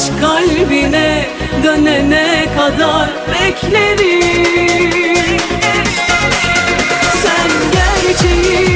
aşk kalbine dönene kadar beklerim. Sen gerçeği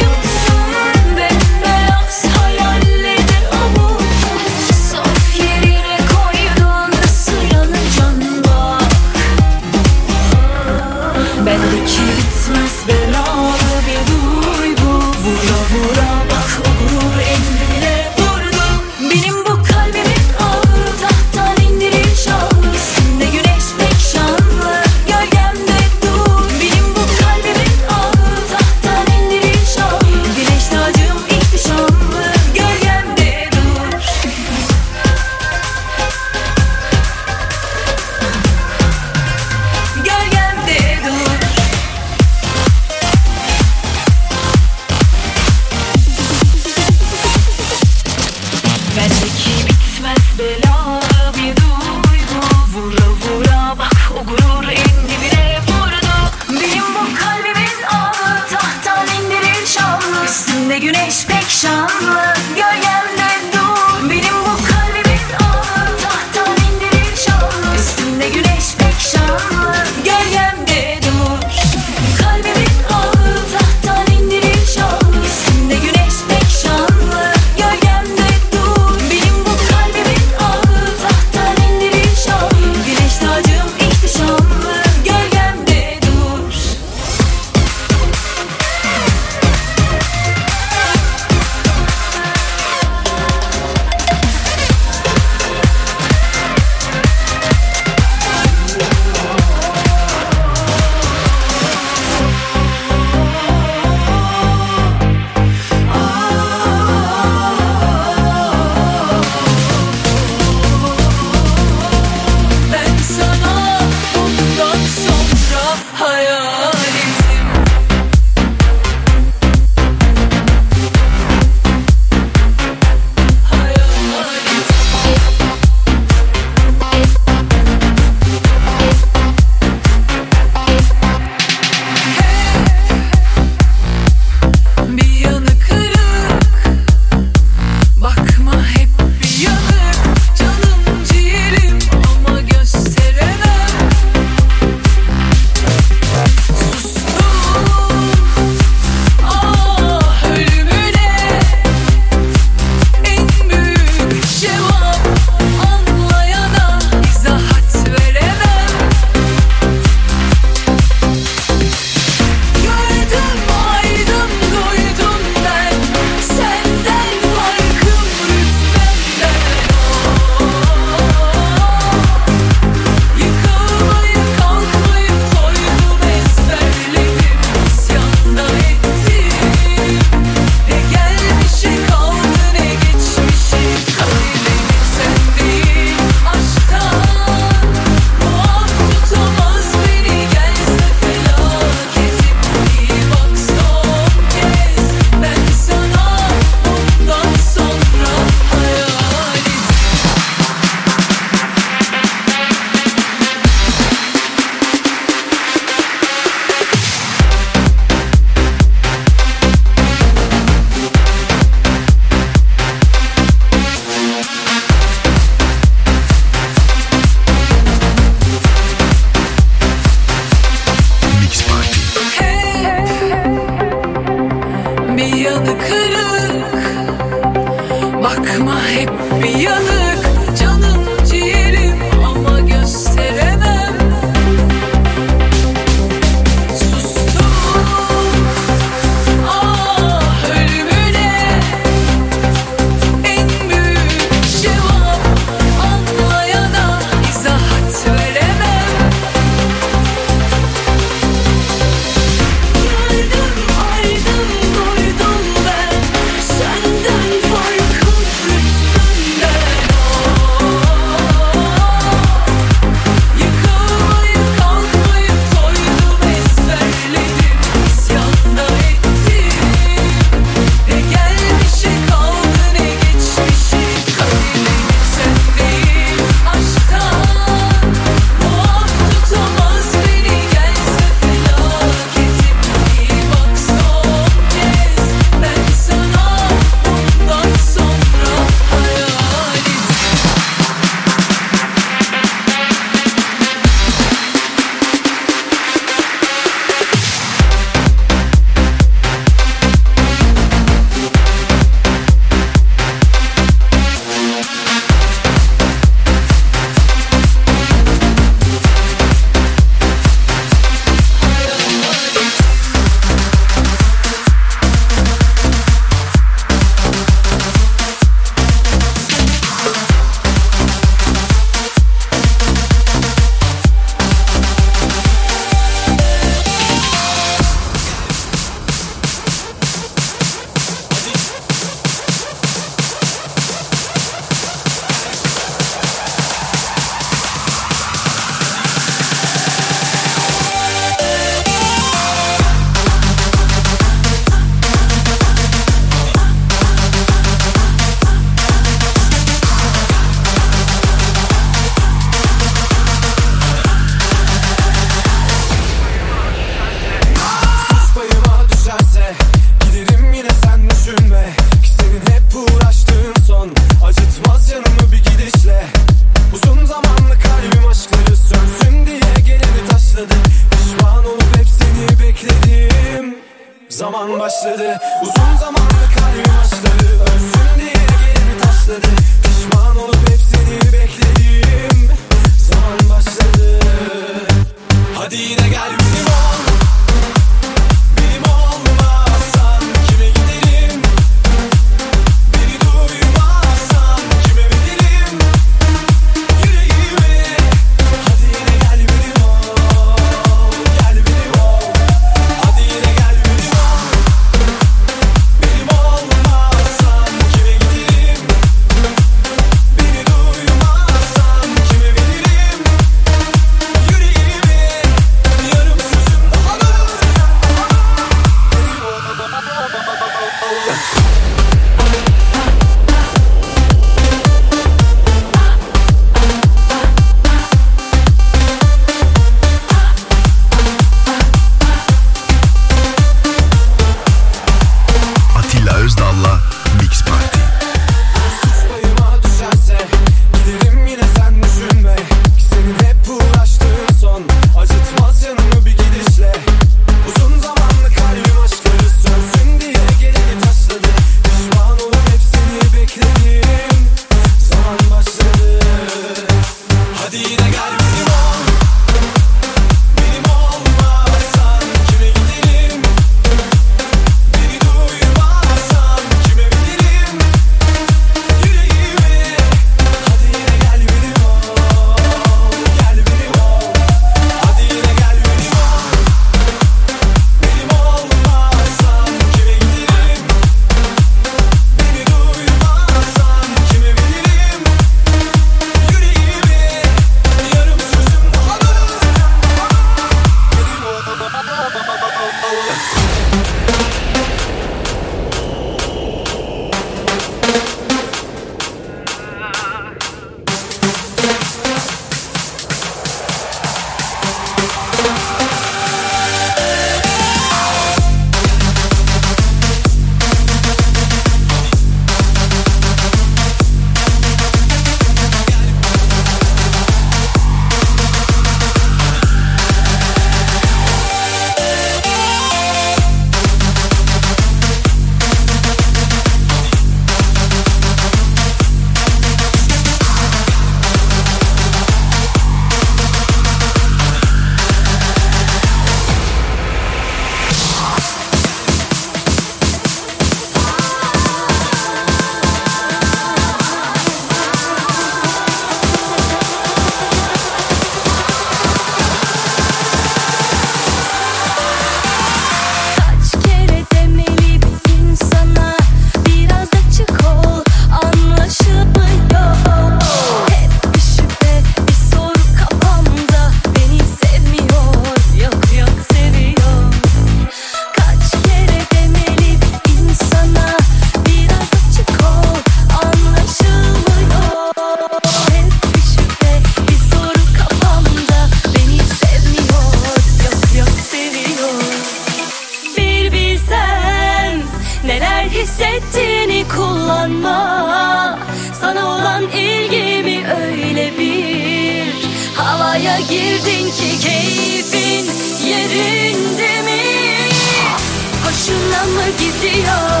Gidiyor?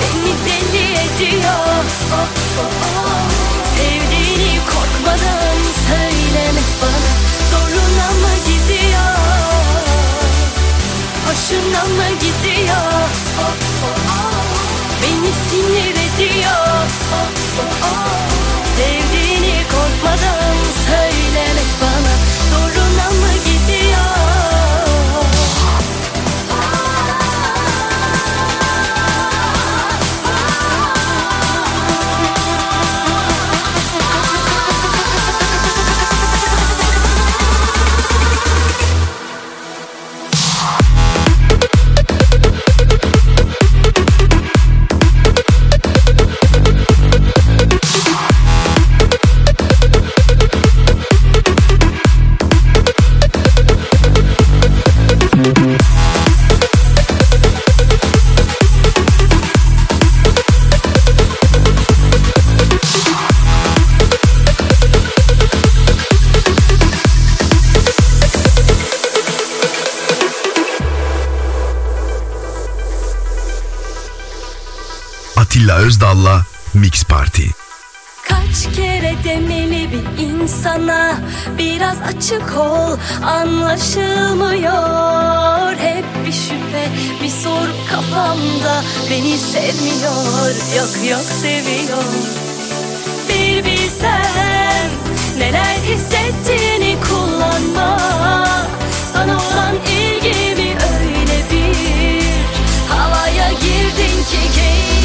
Beni deli ediyor. Sevdiğini korkmadan söylemek bana zoruna mı gidiyor? Hoşuna mı gidiyor? Beni sinir ediyor. Sevdiğini korkmadan söylemek bana insana Biraz açık ol anlaşılmıyor. Hep bir şüphe bir soru kafamda. Beni sevmiyor yok yok seviyor. Bir bilsen neler hissettiğini kullanma. Sana olan ilgimi öyle bir Havaya girdin ki keyfin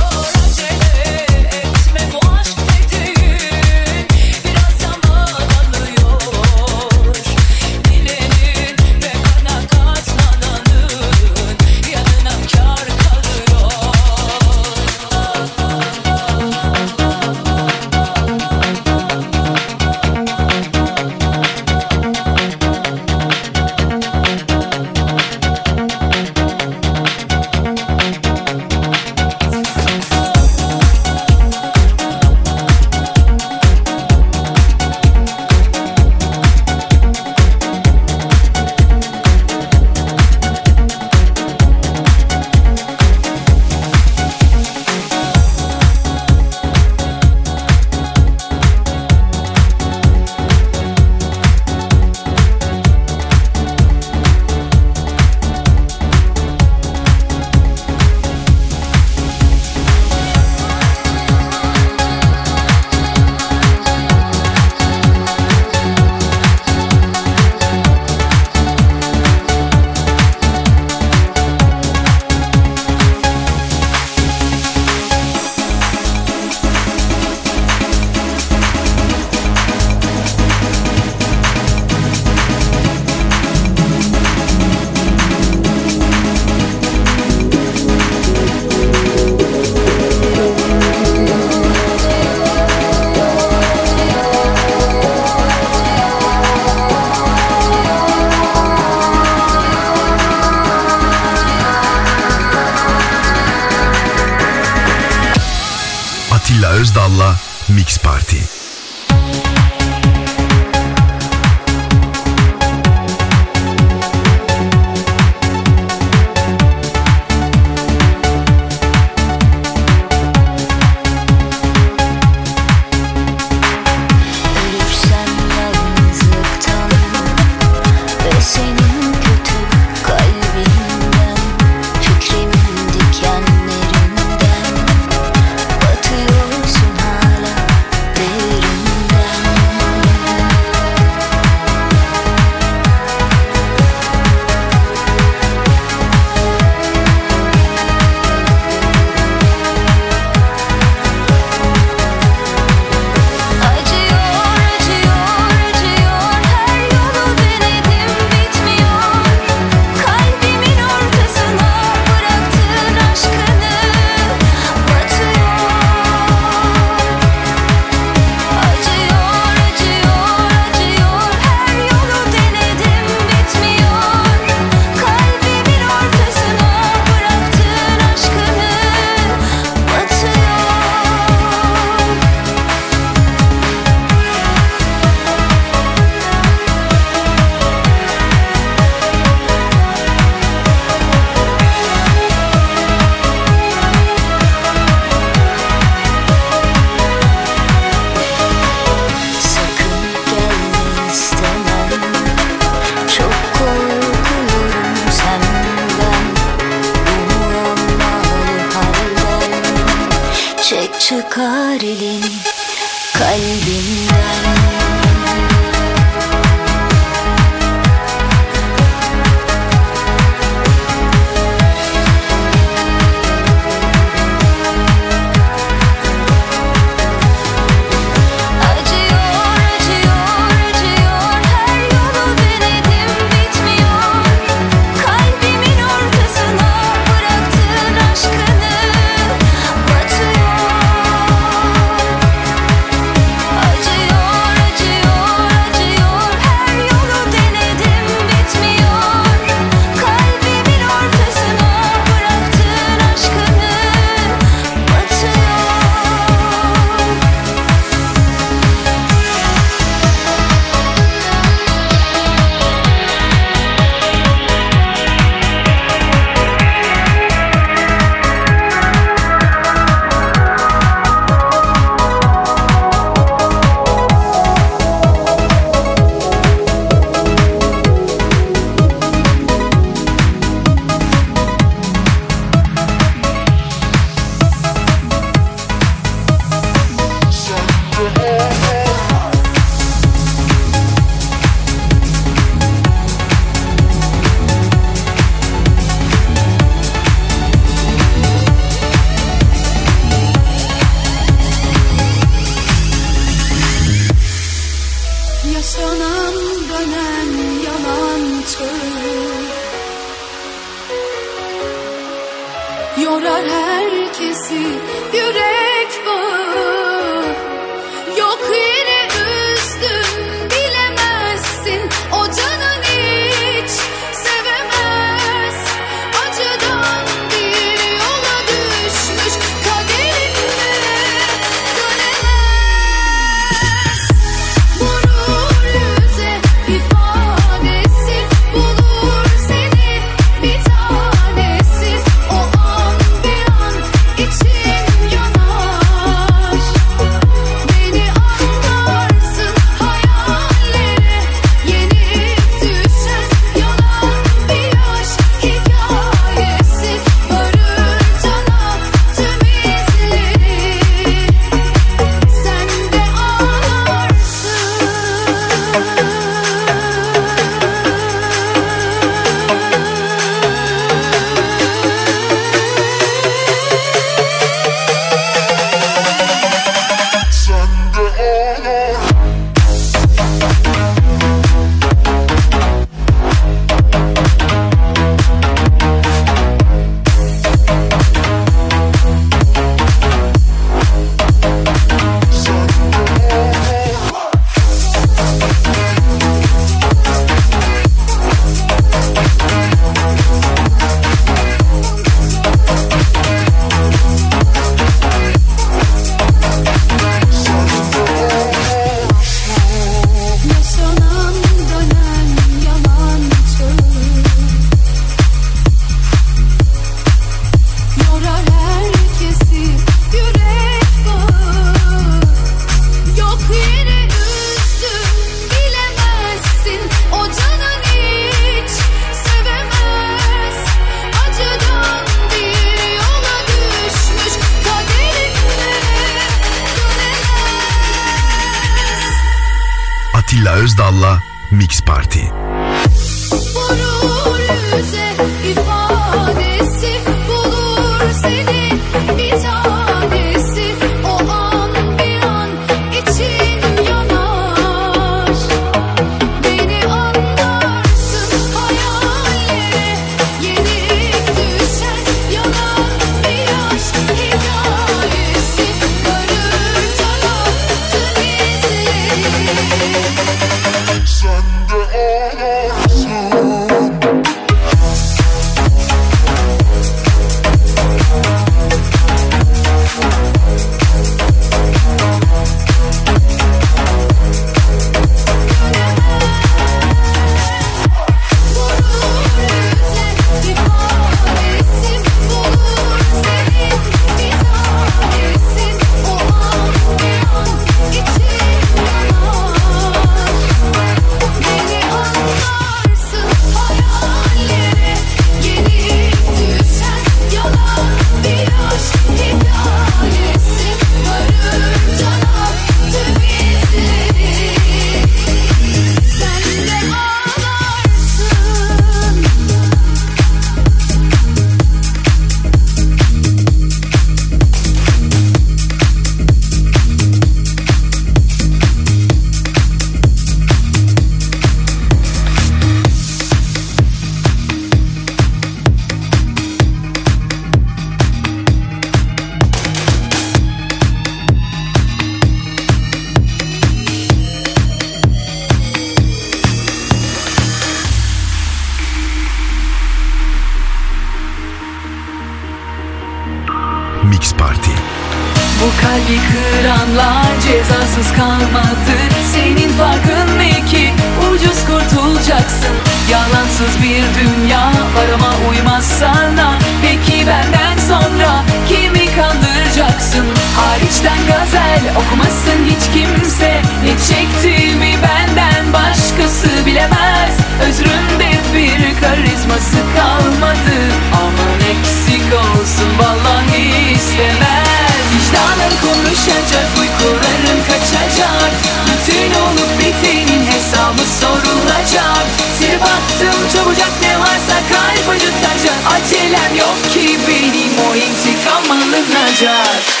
shot.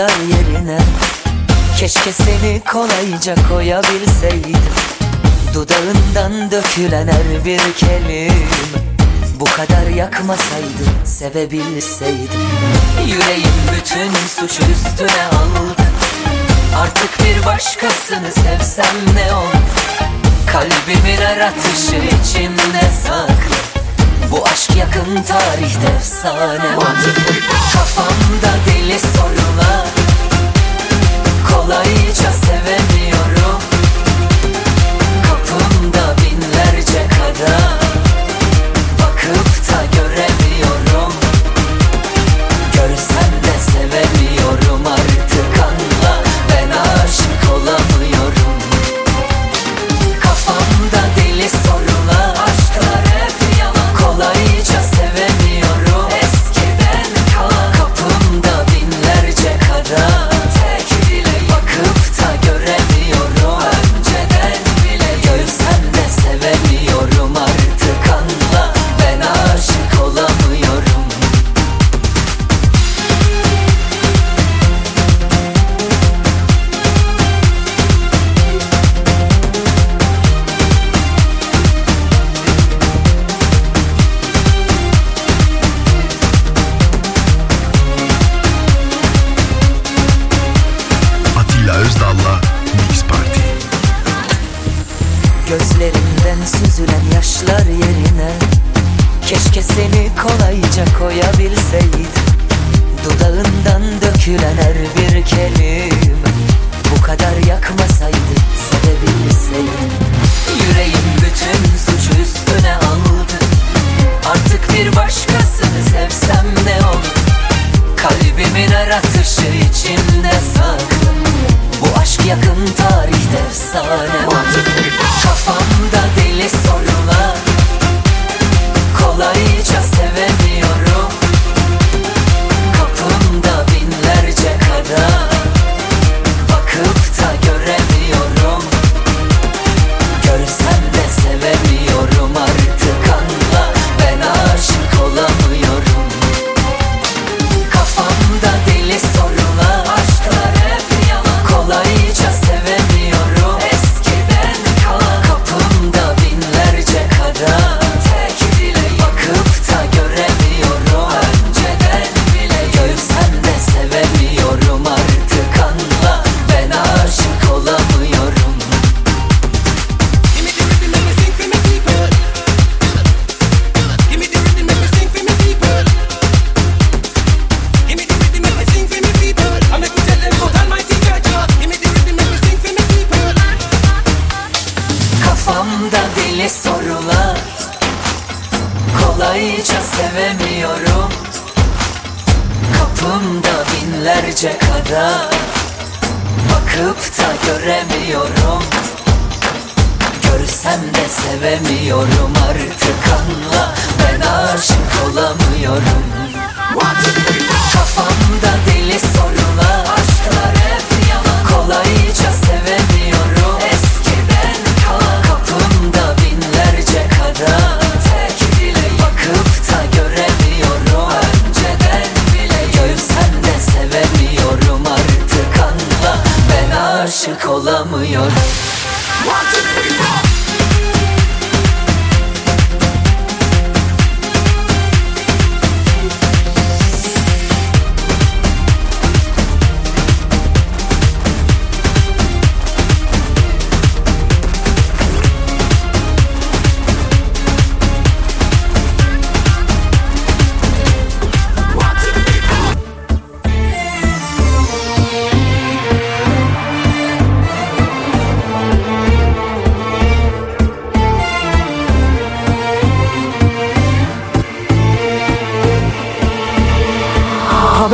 taşlar yerine Keşke seni kolayca koyabilseydim. Dudağından dökülen her bir kelime Bu kadar yakmasaydı sevebilseydim. Yüreğim bütün suç üstüne aldı. Artık bir başkasını sevsem ne olur? Kalbimin her atışı içimde saklı. Bu aşk yakın tarihte efsane. Kafamda deli sorular. Kolayca sevemiyorum.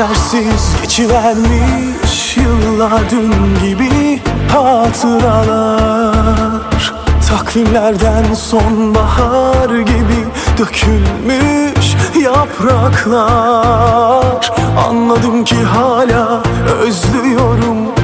Habersiz geçivermiş yıllar dün gibi hatıralar. Takvimlerden sonbahar gibi dökülmüş yapraklar. Anladım ki hala özlüyorum